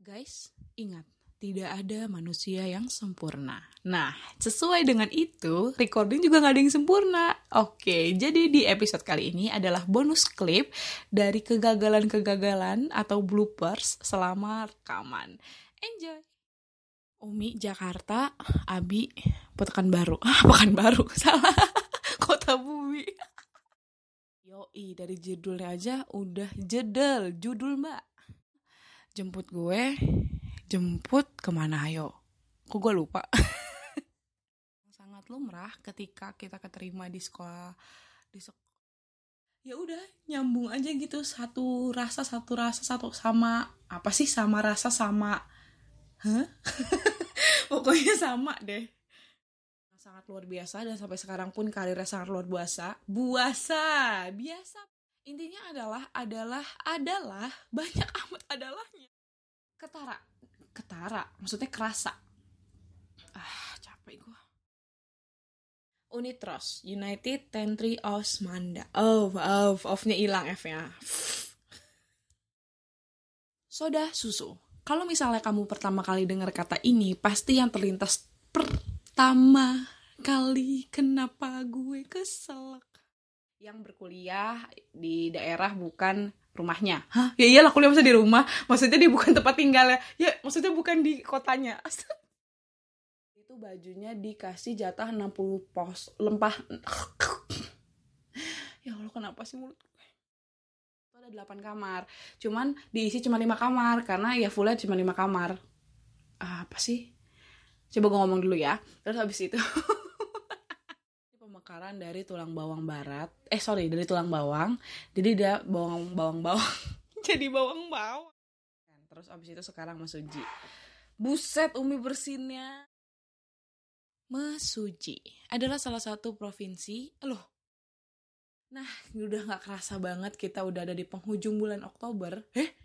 Guys, ingat, tidak ada manusia yang sempurna. Nah, sesuai dengan itu, recording juga nggak ada yang sempurna. Oke, jadi di episode kali ini adalah bonus klip dari kegagalan-kegagalan atau bloopers selama rekaman. Enjoy! Umi, Jakarta, Abi, Pekanbaru. Ah, Pekanbaru, salah. Kota Bumi. Yoi, dari judulnya aja udah jedel, judul mbak. Jemput gue, jemput ke mana ayo? Kok gue lupa? Sangat lumrah ketika kita keterima di sekolah di sekolah ya udah nyambung aja gitu satu rasa satu rasa satu sama apa sih sama rasa sama Hah? pokoknya sama deh sangat luar biasa dan sampai sekarang pun karirnya sangat luar biasa buasa biasa intinya adalah adalah adalah banyak amat adalahnya. Ketara ketara maksudnya kerasa. Ah capek gue Unitros United Tentry Osmanda. Oh oh off-nya hilang F-nya soda susu. Kalau misalnya kamu pertama kali dengar kata ini pasti yang terlintas pertama kali kenapa gue keselak yang berkuliah di daerah bukan rumahnya. Hah? Ya iyalah kuliah masa di rumah. Maksudnya dia bukan tempat tinggalnya. Ya, maksudnya bukan di kotanya. Itu bajunya dikasih jatah 60 pos lempah. ya Allah, kenapa sih mulut gue? Itu ada 8 kamar. Cuman diisi cuma 5 kamar karena ya fullnya cuma 5 kamar. Apa sih? Coba gue ngomong dulu ya. Terus habis itu pemekaran dari tulang bawang barat. Eh sorry dari tulang bawang. Jadi dia bawang bawang bawang. Jadi bawang bawang. Terus abis itu sekarang Mesuji buset umi bersinnya. Mesuji adalah salah satu provinsi loh. Nah udah nggak kerasa banget kita udah ada di penghujung bulan Oktober. Eh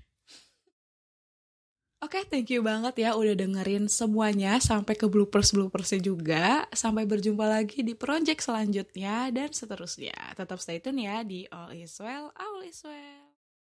Oke, okay, thank you banget ya udah dengerin semuanya sampai ke bloopers-bloopersnya juga. Sampai berjumpa lagi di project selanjutnya dan seterusnya. Tetap stay tune ya di All Is Well, All Is Well.